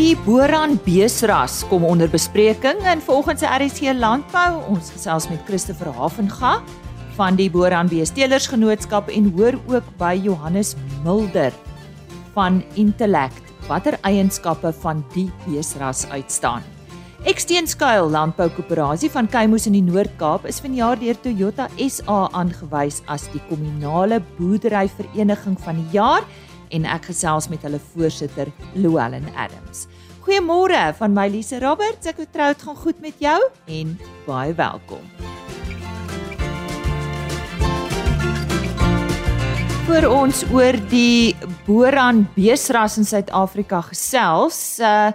Die Boran beesras kom onder bespreking in volgens die RSC Landbou. Ons gesels met Christopher Havenga van die Boran Beesteelersgenootskap en hoor ook by Johannes Mulder van Intellect watter eienskappe van die beesras uitstaan. Eksteenskuil Landboukoöperasie van Keimoes in die Noord-Kaap is vanjaar deur Toyota SA aangewys as die kommunale boerderyvereniging van die jaar en ek gesels met hulle voorsitter Louwelen Adams. Goeiemôre van my Lise Roberts. Ek vertrou dit gaan goed met jou en baie welkom. Vir ons oor die Boran beesras in Suid-Afrika gesels, uh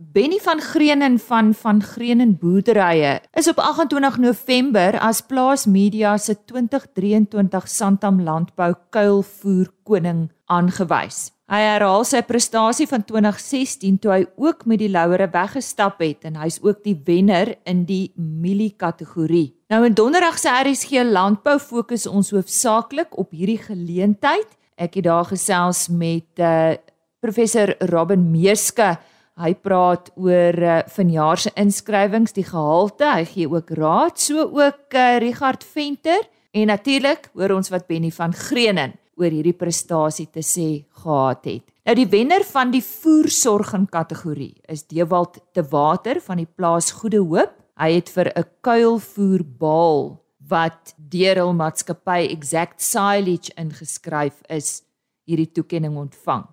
Benny van Greenen van van Greenen Boerderye is op 28 November as Plaas Media se 2023 Santam Landbou Kuilvoer Koning aangewys. Hy herhaal sy prestasie van 2016 toe hy ook met die Louere weggestap het en hy's ook die wenner in die mielie kategorie. Nou in Donderdag se RSG Landbou fokus ons hoofsaaklik op hierdie geleentheid. Ek het daar gesels met uh, professor Robin Meeske Hy praat oor uh, vanjaar se inskrywings, die gehalte, hy gee ook raad, so ook uh, Richard Venter en natuurlik hoor ons wat Benny van Greenen oor hierdie prestasie te sê gehad het. Nou die wenner van die voersorging kategorie is Dewald te Water van die plaas Goede Hoop. Hy het vir 'n kuilvoerbaal wat deur hul maatskappy Exact Silage ingeskryf is, hierdie toekenning ontvang.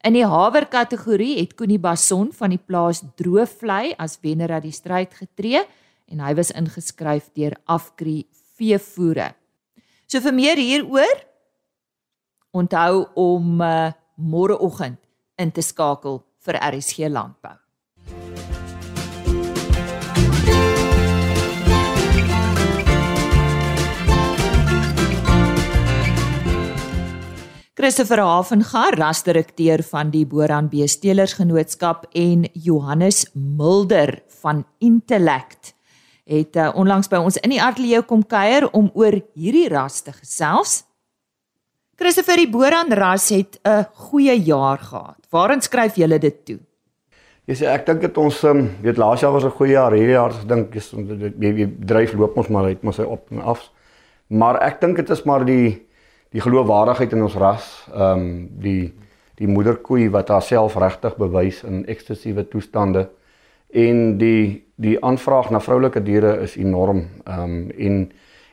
In die haver kategorie het Koenie Bason van die plaas Droofvlei as wenner uit die stryd getree en hy was ingeskryf deur Afkri Veevoere. So vir meer hieroor onthou om uh, môreoggend in te skakel vir RSG Landbou. Christopher Havenga, rasdirekteur van die Boran Beesteelersgenootskap en Johannes Mulder van Intellect het uh, onlangs by ons in die ateljee kom kuier om oor hierdie ras te gesels. Christopher, die Boran ras het 'n goeie jaar gehad. Waarin skryf julle dit toe? Jy sê ek dink dit ons um, weet laas jaar was 'n goeie jaar, hierdie jaar dink ek jy dryf loop ons maar uit, maar sy op en af. Maar ek dink dit is maar die die geloofwaardigheid in ons ras, ehm um, die die moederkoei wat haarself regtig bewys in eksklusiewe toestande en die die aanvraag na vroulike diere is enorm. Ehm um, en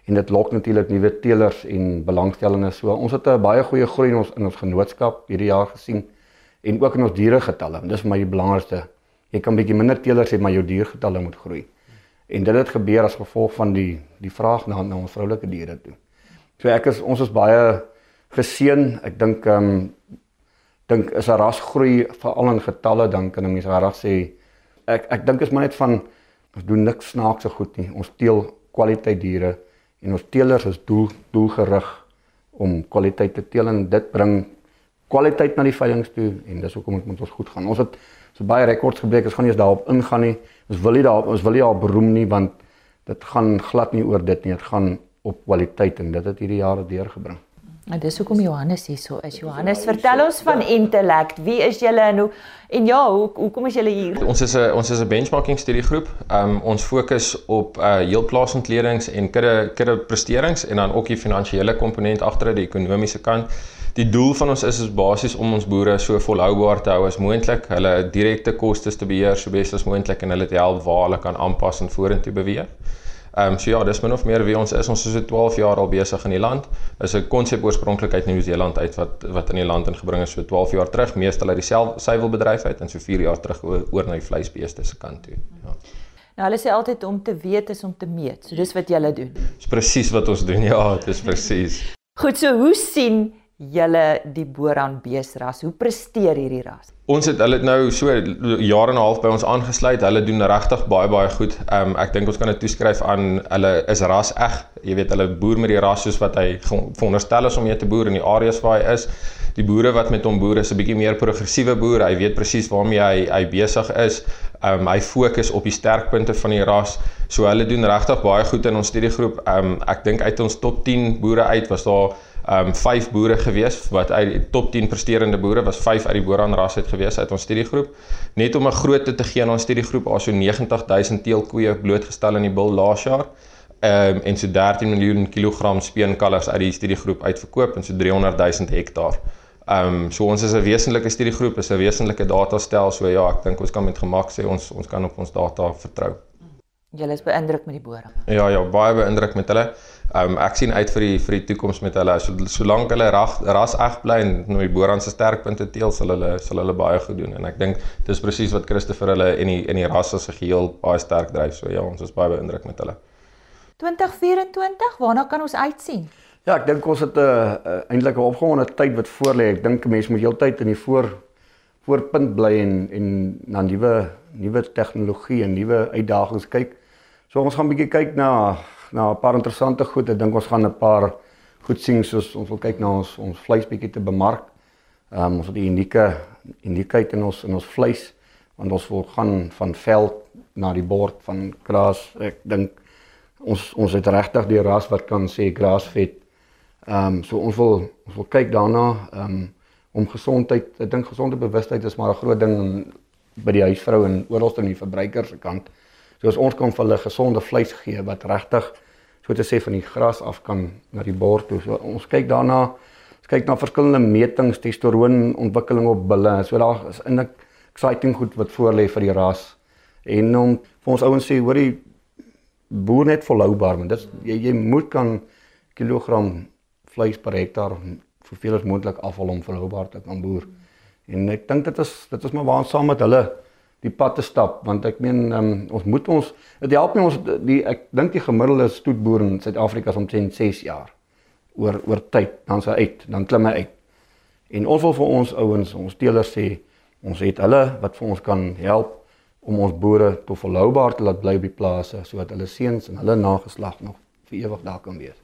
en dit lok natuurlik nuwe teelers en belangstellendes. So ons het 'n baie goeie groei in ons in ons genootskap hierdie jaar gesien en ook in ons dieregetalle. Dis vir my die belangrikste. Jy kan bietjie minder teelers hê, maar jou diergetalle moet groei. En dit het gebeur as gevolg van die die vraag na na ons vroulike diere toe. So ek is ons is baie geseën. Ek dink ehm um, dink is 'n ras groei veral in getalle dan kan 'n mens regtig sê ek ek dink is maar net van ons doen niks snaakse goed nie. Ons teel kwaliteit diere en ons teelers is doel doelgerig om kwaliteit te teel en dit bring kwaliteit na die veilinge toe en dis hoekom dit met ons goed gaan. Ons het so baie rekords gebreek. Ons gaan nie eens daarop ingaan nie. Ons wil nie daar ons wil nie al beroem nie want dit gaan glad nie oor dit nie. Dit gaan op kwaliteit en dit het hierdie jare deurgebring. En dis hoekom Johannes hierso is. Johannes, vertel ons van Intellect. Wie is julle en hoe en ja, hoe hoekom is julle hier? Ons is 'n ons is 'n benchmarking studiegroep. Um ons fokus op uh heel plaasontledings en kudde kudde presterings en dan ook die finansiële komponent agter die ekonomiese kant. Die doel van ons is is basies om ons boere so volhoubaar te hou as moontlik, hulle direkte kostes te beheer so bes as moontlik en hulle te help waar hulle kan aanpas en vorentoe beweeg. Ehm um, so ja, dis min of meer wie ons is. Ons is so 12 jaar al besig in die land. Is 'n konsep oorspronklik uit Nieu-Seeland uit wat wat in die land ingebring is so 12 jaar terug, meestal uit die suiwelbedryf uit en so 4 jaar terug oor, oor na die vleisbeeste se kant toe. Ja. Nou hulle sê altyd om te weet is om te meet. So dis wat julle doen. Dis presies wat ons doen. Ja, dis presies. Goed, so hoe sien julle die Boran beesras? Hoe presteer hierdie ras? Ons het hulle het nou so jare en 'n half by ons aangesluit. Hulle doen regtig baie baie goed. Ehm um, ek dink ons kan dit toeskryf aan hulle is ras eg. Jy weet hulle boer met die ras soos wat hy veronderstel is om mee te boer in die areas waar hy is. Die boere wat met hom boer is 'n bietjie meer progressiewe boere. Hy weet presies waarmee hy hy besig is. Ehm um, hy fokus op die sterkpunte van die ras. So hulle doen regtig baie goed in ons studiegroep. Ehm um, ek dink uit ons top 10 boere uit was daar um 5 boere gewees wat uit die top 10 presterende boere was 5 uit die Boran ras uit gewees uit ons studiegroep. Net om 'n grootte te gee aan ons studiegroep, daar so 90000 teelkoeie blootgestel in die bil laas jaar. Um en so 13 miljoen kilogram speenkalvers uit die studiegroep uitverkoop en so 300 000 hektaar. Um so ons is 'n wesenlike studiegroep, is 'n wesenlike datastel, so ja, ek dink ons kan met gemak sê ons ons kan op ons data vertrou. Julle is beïndruk met die boring. Ja ja, baie beïndruk met hulle. Um ek sien uit vir die vir die toekoms met hulle. So solank hulle ras ras eg bly en nou die Boran se sterkpunte teel, sal hulle sal hulle baie goed doen en ek dink dis presies wat Christopher hulle en die en die ras as 'n geheel baie sterk dryf. So ja, ons is baie beïndruk met hulle. 2024, waarna kan ons uitsien? Ja, ek dink ons het 'n uh, uh, eintlik 'n opgewonde tyd wat voorlê. Ek dink mense moet heeltyd in die voor voorpunt bly en en na nuwe nuwe tegnologie en nuwe uitdagings kyk. So ons gaan 'n bietjie kyk na na 'n paar interessante goed. Ek dink ons gaan 'n paar goed sien soos ons wil kyk na ons ons vleis bietjie te bemark. Ehm um, ons het 'n unieke uniekheid in ons in ons vleis want ons wil gaan van veld na die bord van gras. Ek dink ons ons het regtig die ras wat kan sê grasvet. Ehm um, so ons wil ons wil kyk daarna ehm um, om gesondheid. Ek dink gesonde bewustheid is maar 'n groot ding by die huisvrou en oral in die verbruiker se kant. So as ons kan vir hulle gesonde vleis gee wat regtig so te sê van die gras af kan na die bord toe. So ons kyk daarna, ons kyk na verskillende metings, testosteron ontwikkeling op bulle. So daar is in 'n exciting goed wat voor lê vir die ras. En om vir ons ouens sê, hoor jy boer net volhoubaar, want dit jy, jy moet kan kilogram vleis per hektaar soveel as moontlik afval om volhoubaar te kan boer. En ek dink dit is dit is maar waar ons saam met hulle die pad te stap want ek meen um, ons moet ons dit help nie ons die ek dink die gemiddelde stoetboer in Suid-Afrika is omtrent 6 jaar oor oor tyd dan sy uit dan klim hy uit en ons wil vir ons ouens ons teelers sê ons het hulle wat vir ons kan help om ons boere te volhoubaar te laat bly op die plase sodat hulle seuns en hulle nageslag nog vir ewig daar kan wees.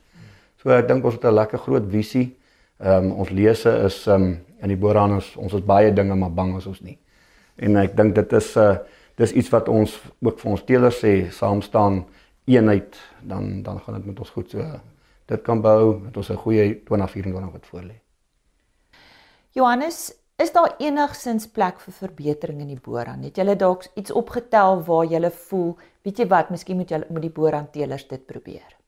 So ek dink ons het 'n lekker groot visie. Ehm um, ons lese is ehm um, in die boeraners ons is baie dinge maar bang is ons nie. En ek dink dit is 'n uh, dis iets wat ons ook vir ons teelers sê, saam staan eenheid, dan dan gaan dit met ons goed. So dit kan bou met ons 'n goeie 2024 wat voor lê. Johannes, is daar enigsins plek vir verbetering in die Boran? Het julle dalk iets opgetel waar julle voel, weet jy wat, miskien moet julle moet die Boran teelers dit probeer?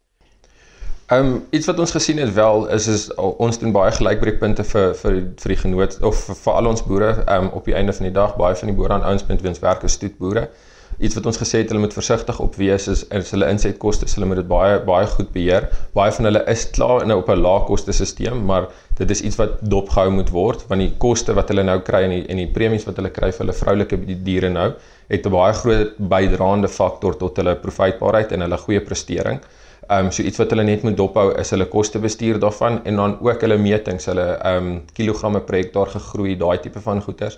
Ehm um, iets wat ons gesien het wel is is ons doen baie gelykbreekpunte vir vir vir die genoot of vir, vir al ons boere ehm um, op die einde van die dag baie van die boere aan ouens punt wins werk is stoetboere. Iets wat ons gesê het hulle moet versigtig op wees is is hulle insetkoste, hulle moet dit baie baie goed beheer. Baie van hulle is klaar in 'n op 'n lae koste stelsel, maar dit is iets wat dopgehou moet word want die koste wat hulle nou kry en die en die premies wat hulle kry vir hulle vroulike diere nou het 'n baie groot bydraende faktor tot hulle profitbaarheid en hulle goeie prestering. Ehm um, so iets wat hulle net moet dophou is hulle kostebestuur daarvan en dan ook hulle metings, hulle ehm um, kilogramme per hektaar gegroei, daai tipe van goeders.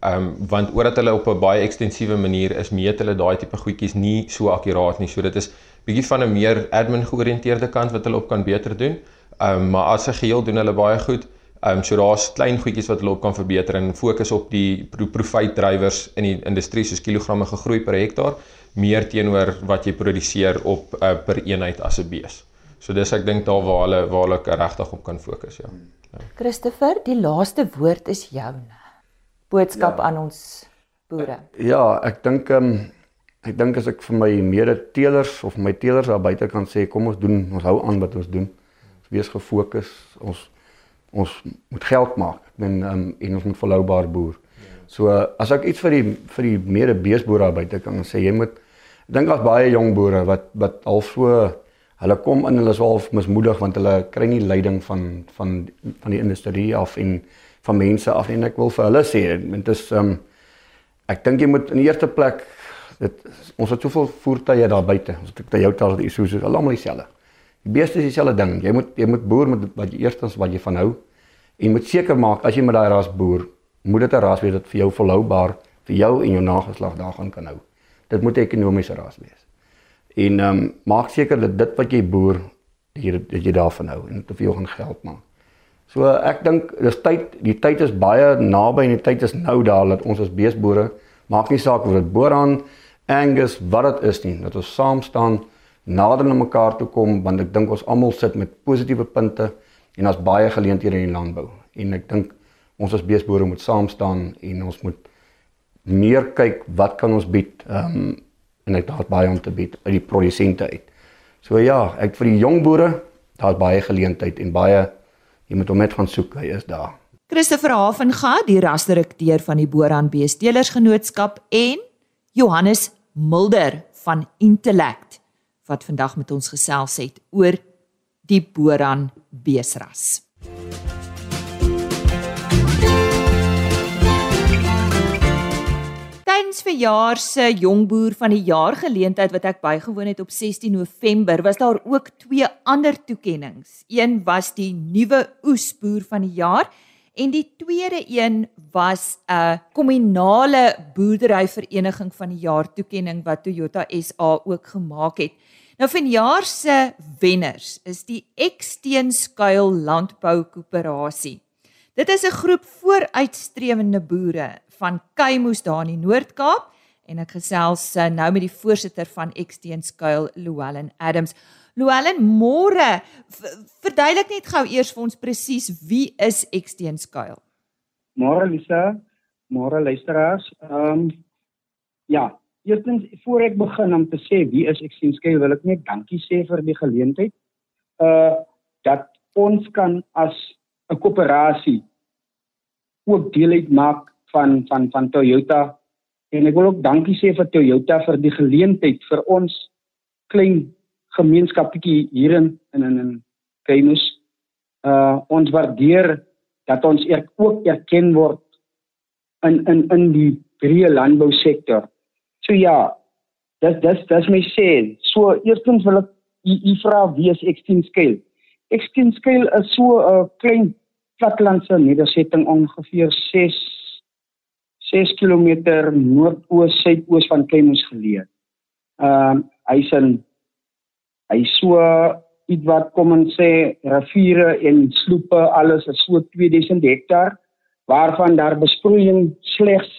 Ehm um, want omdat hulle op 'n baie ekstensiewe manier is, meet hulle daai tipe goedjies nie so akkuraat nie. So dit is bietjie van 'n meer admin georiënteerde kant wat hulle op kan beter doen. Ehm um, maar as 'n geheel doen hulle baie goed. Ehm um, so daar's klein goedjies wat hulle op kan verbeter en fokus op die profit drywers in die industrie soos kilogramme gegroei per hektaar meer teenoor wat jy produseer op uh, per eenheid as 'n bees. So dis ek dink daar waar hulle waar hulle regtig op kan fokus, ja. ja. Christopher, die laaste woord is joune. Boodskap ja. aan ons boere. Ja, ek dink ehm um, ek dink as ek vir my mede-teelers of my teelers daar buite kan sê kom ons doen, ons hou aan wat ons doen. Ons wees gefokus. Ons ons moet geld maak. Ek meen ehm um, en ons moet volhoubaar boer. So as ek iets vir die vir die mede-beesboere daar buite kan sê, jy moet Ek dink daar's baie jong boere wat wat al so hulle kom in hulle is half mismoedig want hulle kry nie leiding van van van die industrie af en van mense af. En ek wil vir hulle sê dit is um ek dink jy moet in die eerste plek dit ons het soveel voertuie daar buite. Ons het Toyota het Isuzu almal dieselfde. Die beeste is dieselfde ding. Jy moet jy moet boer met wat jy eerstens wat jy van hou. En moet seker maak as jy met daai ras boer moet dit 'n ras wees wat vir jou volhoubaar vir jou en jou nageslag daar gaan kan hou dit moet 'n ekonomiese ras wees. En ehm um, maak seker dat dit wat jy boer hier dat jy daarvan hou en dat jy gaan geld maak. So ek dink dis tyd, die tyd is baie naby en die tyd is nou daar dat ons as beesboere maak nie saak of dit boer aan Angus wat dit is nie, dat ons saam staan nader na mekaar toe kom want ek dink ons almal sit met positiewe punte en daar's baie geleenthede in die landbou en ek dink ons as beesboere moet saam staan en ons moet meer kyk wat kan ons bied um, en ek daar's baie om te bied uit die produsente uit. So ja, ek vir die jong boere, daar's baie geleentheid en baie jy moet hom net gaan soek, hy is daar. Christopher Havenga, die rasdirekteur van die Boeran Beesteelersgenootskap en Johannes Mulder van Intellect wat vandag met ons gesels het oor die Boeran beesras. Tydens verjaar se jongboer van die jaar geleentheid wat ek bygewoon het op 16 November, was daar ook twee ander toekenninge. Een was die nuwe oesboer van die jaar en die tweede een was 'n kommunale boerderyvereniging van die jaar toekenning wat Toyota SA ook gemaak het. Nou vanjaar se wenners is die Eksteenskuil Landbou Koöperasie. Dit is 'n groep vooruitstrewende boere van Kuimoes daar in die Noord-Kaap en ek gesels eh, nou met die voorsitter van Eksteenskuil, Luellen Adams. Luellen, môre, verduidelik net gou eers vir ons presies wie is Eksteenskuil? Môre Lisa, môre luisteraars. Ehm um, ja, Eerstens voor ek begin om te sê wie is sien skei wil ek net dankie sê vir die geleentheid. Uh dat ons kan as 'n koöperasie ook deel uitmaak van van van Toyota en ek wil ook dankie sê vir Toyota vir die geleentheid vir ons klein gemeenskapetjie hier in in in, Kaimus. Uh ons waardeer dat ons er, ook erken word in in in die breë landbousektor. So ja, dis dis dis my sê. So eerstens wil ek u vra wie is Extreme Scale? Extreme Scale is so 'n uh, klein platlandse nedersetting ongeveer 6 6 km noordoos suidoos van Kaimus geleë. Ehm uh, hy's in hy so iets wat kom ons sê riviere en sloepe alles is so 2000 hektaar waarvan daar besproeiing slegs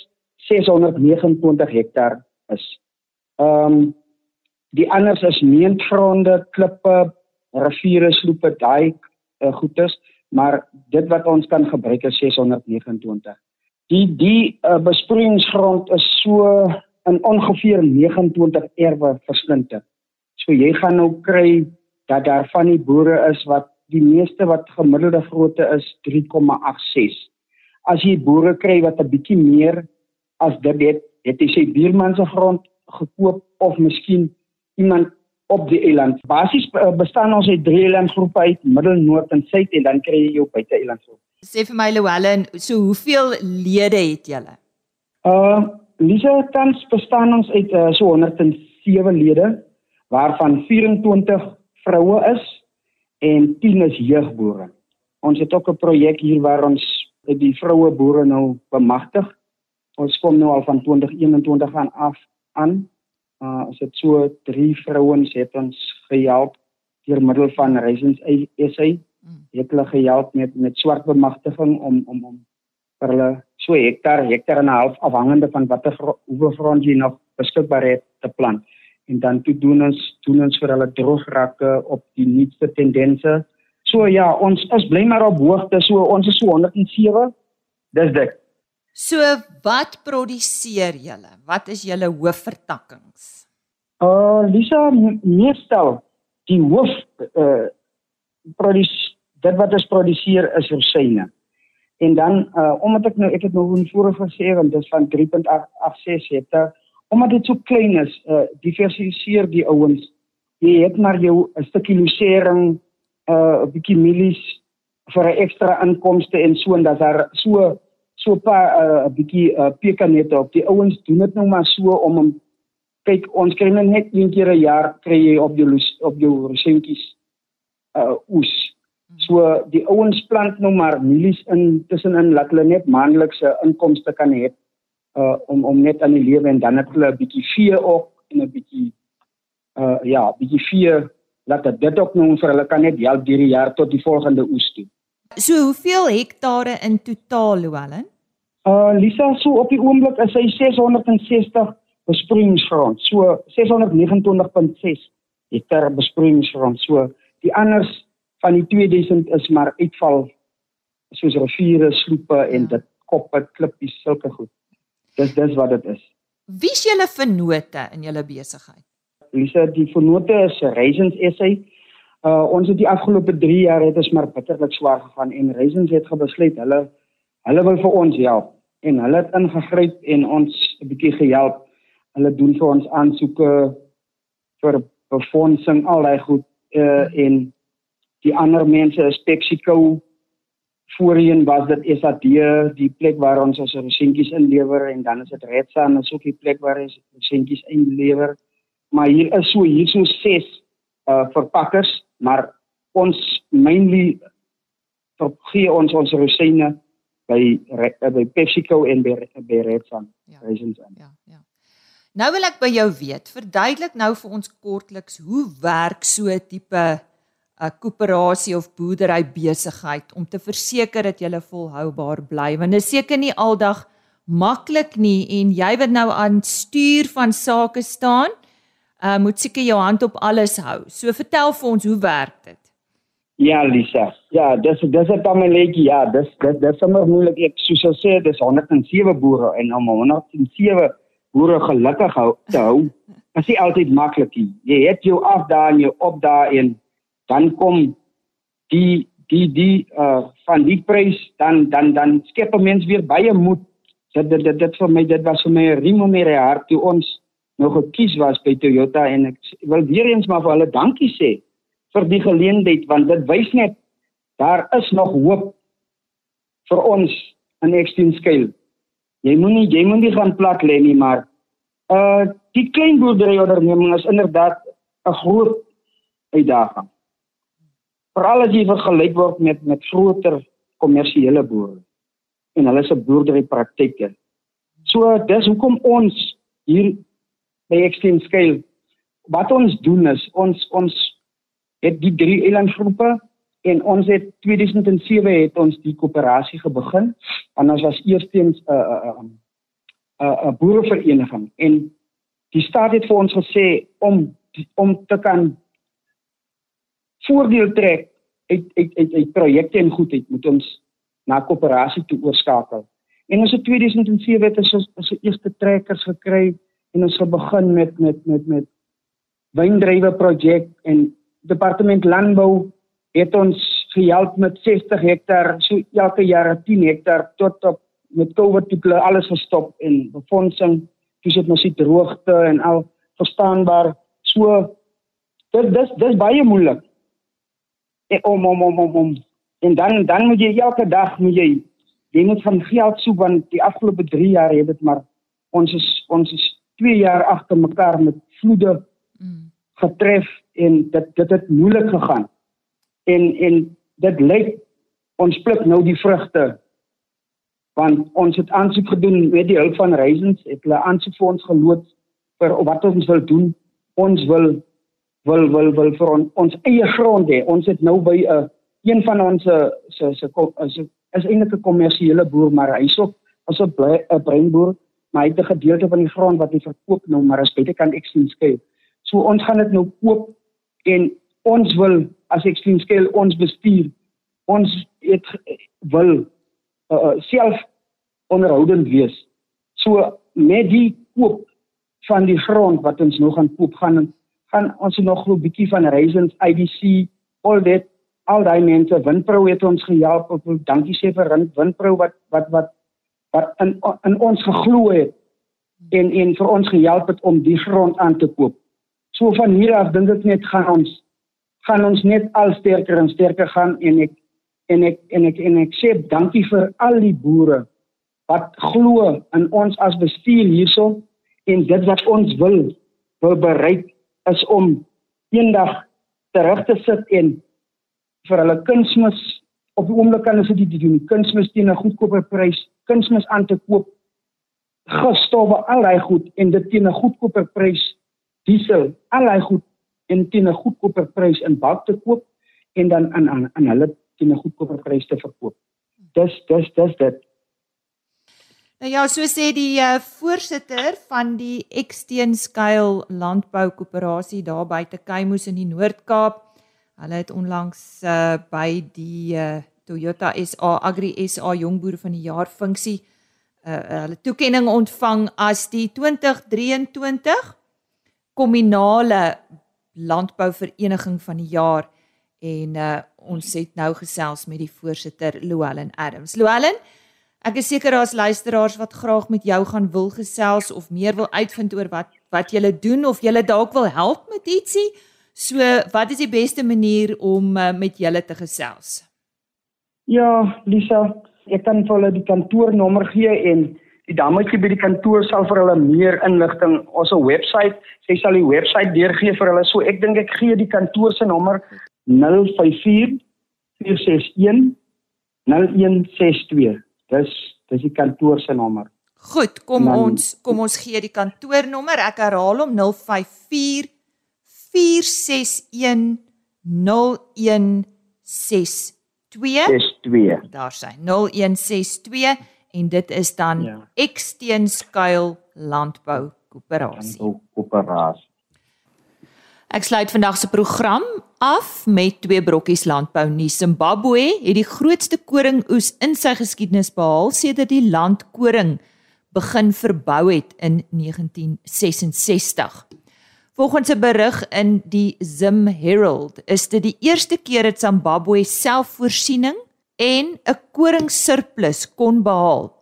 629 hektaar is. Ehm um, die anders is meentgronde, klippe, riviere, sloepe, daai uh, goedes, maar dit wat ons kan gebruik is 629. Die die uh, besproeiingsgrond is so in ongeveer 29 erwe versplinte. So jy gaan nou kry dat daar van die boere is wat die meeste wat gemiddelde grootte is 3,86. As jy boere kry wat 'n bietjie meer as dit het, het hy sy buurman se grond gekoop of miskien iemand op die eiland. Basies eh, bestaan ons uit drie eilandgroepe uit, Middel, Noord en Suid en dan kry jy jou buite eilandgroep. Sê vir my Louwelen, so hoeveel lede het julle? Uh, Lisa tans bestaan ons uit uh, so 107 lede waarvan 24 vroue is en 10 is jeugboere. Ons het ook 'n projek hier waar ons die vroue boere nou bemagtig ons kom nou al van 2021 aan af aan. Uh ons het so drie vrouens het ons gehelp deur middel van Reisens SA. Hmm. Het hulle gehelp met met swart bemagtiging om om om vir hulle so hektaar, hektaar en 'n half afhangende van watter hoeveel grond jy nog beskikbaar het te plant. En dan toe doen ons doen ons vir hulle droograke op die nuutste tendense. So ja, ons is bly maar op hoogte. So ons is so 107. Dis dit. So wat produseer julle? Wat is julle hoofvertakkings? Uh Lisa meestal die hoof uh produs dit wat ons produseer is rosyne. En dan uh omdat ek nou ek het nou in vorige gesê want dit is van 3.86 hektaar omdat dit so klein is, uh diversifiseer die ouens. Jy het maar jou 'n stukkie losering uh 'n bietjie mielies vir 'n ekstra inkomste en so en dat daar so so 'n paar 'n uh, bietjie uh, pekanette op. Die ouens doen dit nou maar so om om kyk ons kry net een keer 'n jaar kry jy op jou op jou resentjies uh oes. So die ouens plant nou maar mielies in tussenin laat hulle net maandelikse inkomste kan hê uh om om net aan die lewe en dan het hulle 'n bietjie vee ook en 'n bietjie uh ja, bietjie vee laat dit ook nou vir hulle kan net help hierdie jaar tot die volgende oes toe. So hoeveel hektare in totaal, Louwelen? Uh Lisa, so op die oomblik is hy 660 besproeiingsgrond. So 629.6 hektaar besproeiingsgrond. So die anders van die 2000 is maar uitval soos riviere, sloepe en ja. dit koppe, klippies, sulke goed. Dis dis wat dit is. Wie is julle vennote in julle besigheid? Lisa, die vennote is Raisins SA. Uh ons het die afgelope 3 jaar het ons maar bitterlik swaar gegaan en Raisins het gebesluit hulle hulle wil vir ons help en hulle het ingegryp en ons 'n bietjie gehelp. Hulle doen vir ons aansoeke vir befondsing al daai goed uh en die ander mense is PepsiCo voorheen was dit SAD die plek waar ons ons resentjies inlewer en dan is dit Redsa en is ook die plek waar ons resentjies inlewer maar hier is so hier so ses uh verpakkers maar ons mainly gee ons ons resene by by PepsiCo en by, by Redsa ja. ja ja. Nou wil ek by jou weet verduidelik nou vir ons kortliks hoe werk so 'n tipe 'n koöperasie of boerdery besigheid om te verseker dat jy volhoubaar bly? Want dit is seker nie aldag maklik nie en jy wat nou aan stuur van sake staan uh, moet seker jou hand op alles hou. So vertel vir ons hoe werk dit Ja Lisa. Ja dis dis my leetjie ja dis dis dis sommer moeilik. Ek soos jy sê dis 107 boere en om 107 boere gelukkig hou te hou is nie altyd maklik nie. Jy het jou af daar en jou op daar en dan kom die die die uh van die prys dan dan dan skep 'n mens weer baie moed. Dit dit dit, dit vir my dit was vir my 'n riem om my hart toe ons nog gekies was by Toyota en ek wil weer eens maar vir hulle dankie sê vir die geleentheid want dit wys net daar is nog hoop vir ons in Extreme Scale jy moenie jy moenie gaan plat lê nie maar uh die klein boerdery onderneming is inderdaad 'n groot uitdaging. Veral as jy vergelyk word met met groter kommersiële boere en hulle se boerdery praktyke. So dis hoekom ons hier by Extreme Scale wat ons doen is ons ons het die drie eilandgroepe en ons het 2007 het ons die koöperasie begin en ons was eersteens 'n 'n 'n 'n boerevereniging en die staat het vir ons gesê om om te kan voordeel trek uit uit uit, uit projekte en goedheid moet ons na koöperasie toe oorskakel. En ons het 2007 het ons ons eerste trekkers gekry en ons het begin met met met met wyndrywe projek en departement landbou het ons gehelp met 60 hektaar so elke jaar 10 hektaar tot op met COVID toe alles gestop en befondsing dis het mos die droogte en al verstaanbaar. So dit dis dis baie moeilik. En om om om om om. En dan dan moet jy elke dag moet jy jy moet van geld soek want die afgelope 3 jaar het dit maar ons is ons is 2 jaar agter mekaar met vloede mm. getref en dit dit het moeilik gegaan en en dit lyk ons pluk nou die vrugte want ons het aansoek gedoen met die hulp van Reisens het hulle aansoek vir ons geloods vir wat ons wil doen ons wil wil wil wil vir on, ons eie grond hê. Ons het nou by 'n uh, een van ons se se is is eintlik 'n kommersiële boer, maar hy's ook as 'n 'n breinboer, maar hy het 'n gedeelte van die grond wat hy verkoop nou, maar as beter kan ek sien skei. So ons gaan dit nou koop en ons wil as ek sien skei ons bestuur. Ons het wil uh, self onderhoudend wees. So met die koop van die grond wat ons nou gaan koop gaan gaan ons nog 'n bietjie van Raisins IDC al dit al daai mense Winpro het ons gehelp op dankie sê vir Winpro wat wat wat wat in in ons geglo het en en vir ons gehelp het om die grond aan te koop. So van hier af dink ek net gaan ons gaan ons net al sterker en sterker gaan en ek en ek en ek en ek sê dankie vir al die boere wat glo in ons as bestuur hierso en dit wat ons wil wil bereik is om eendag terug te sit en vir hulle kunsmis op die oomblik kan hulle dit doen kunsmis teen 'n goedkoper prys kunsmis aan te koop gestowwe allei goed en dit teen 'n goedkoper prys diesel allei goed en teen 'n goedkoper prys in bak te koop en dan aan aan aan hulle teen 'n goedkoper prys te verkoop. Dis dis dis dit. Nou ja, so sê die uh, voorsitter van die Exteen Skuil Landbou Koöperasie daar buite Keimoes in die Noord-Kaap. Hulle het onlangs uh, by die uh, Toyota SA Agri SA Jongboer van die Jaar funksie uh, hulle toekenning ontvang as die 2023 kominale landbouvereniging van die jaar en uh, ons het nou gesels met die voorsitter Louwelen Adams. Louwelen, ek is seker daar's luisteraars wat graag met jou gaan wil gesels of meer wil uitvind oor wat wat jy doen of jy dalk wil help met ietsie. So, wat is die beste manier om uh, met julle te gesels? Ja, Lisa, ek kan vir hulle die kantoornommer gee en die dametjie by die kantoor sal vir hulle meer inligting ons webwerf. Sy sal die webwerf deurgee vir hulle. So ek dink ek gee die kantoor se nommer 054 461 0162. Dis dis die kantoor se nommer. Goed, kom Dan, ons kom ons gee die kantoornommer. Ek herhaal hom 054 461 0162. 62. Daar sy 0162 en dit is dan ja. Eksteenskuil Landbou Koöperasie. Koöperasie. Ek sluit vandag se program af met twee brokkies landbou nuus. Zimbabwe het die grootste koringoes in sy geskiedenis behaal sedert die land koring begin verbou het in 1966. Volgens 'n berig in die Zim Herald is dit die eerste keer dat Zimbabwe selfvoorsiening en 'n koringsurplus kon behaal.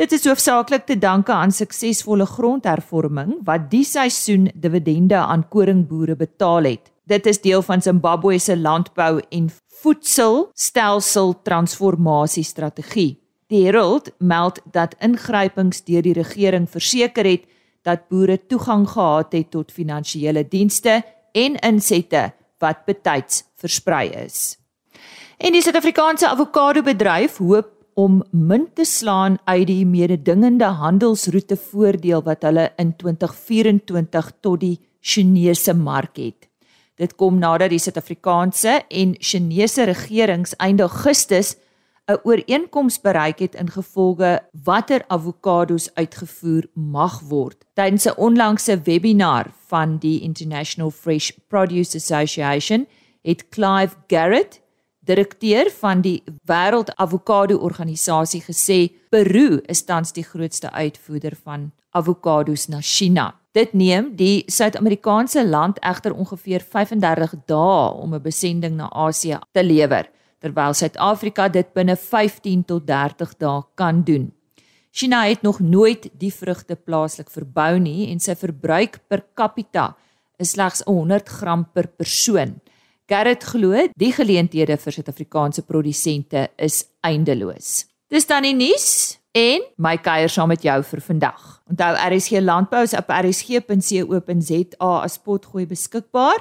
Dit is hoofsaaklik te danke aan suksesvolle grondhervorming wat die seisoen dividende aan koringboere betaal het. Dit is deel van Zimbabwe se landbou en voedselstelsel transformasiestrategie. Die Herald meld dat ingrypings deur die regering verseker het dat boere toegang gehad het tot finansiële dienste en insette wat betyds versprei is. En die Suid-Afrikaanse avokado bedryf hoop om min te slaan uit die mededingende handelsroete voordeel wat hulle in 2024 tot die Chinese mark het. Dit kom nadat die Suid-Afrikaanse en Chinese regerings einde Augustus 'n ooreenkoms bereik het in gevolge watter avokados uitgevoer mag word. Tydens 'n onlangse webinar van die International Fresh Produce Association het Clive Garrett, direkteur van die Wêreld Avokado Organisasie gesê Peru is tans die grootste uitvoerder van avokados na China. Dit neem die Suid-Amerikaanse land egter ongeveer 35 dae om 'n besending na Asië te lewer terwyl Suid-Afrika dit binne 15 tot 30 dae kan doen. China het nog nooit die vrugte plaaslik verbou nie en sy verbruik per capita is slegs 100 gram per persoon. Gerrit glo die geleenthede vir Suid-Afrikaanse produsente is eindeloos. Dis dan die nuus en my kuier saam met jou vir vandag. Onthou RSG Landbou is op rsg.co.za as potgooi beskikbaar.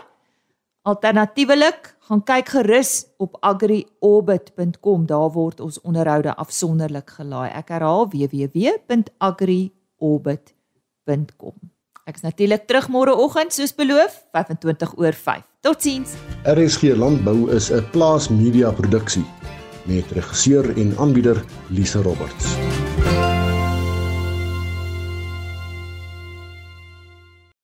Alternatiefelik gaan kyk gerus op agriorbit.com. Daar word ons onderhoude afsonderlik gelaai. Ek herhaal www.agriorbit.com. Ek's natuurlik terug môreoggend soos beloof, 25 oor 5. Totsiens. RSG Landbou is 'n plaas media produksie met regisseur en aanbieder Lise Roberts.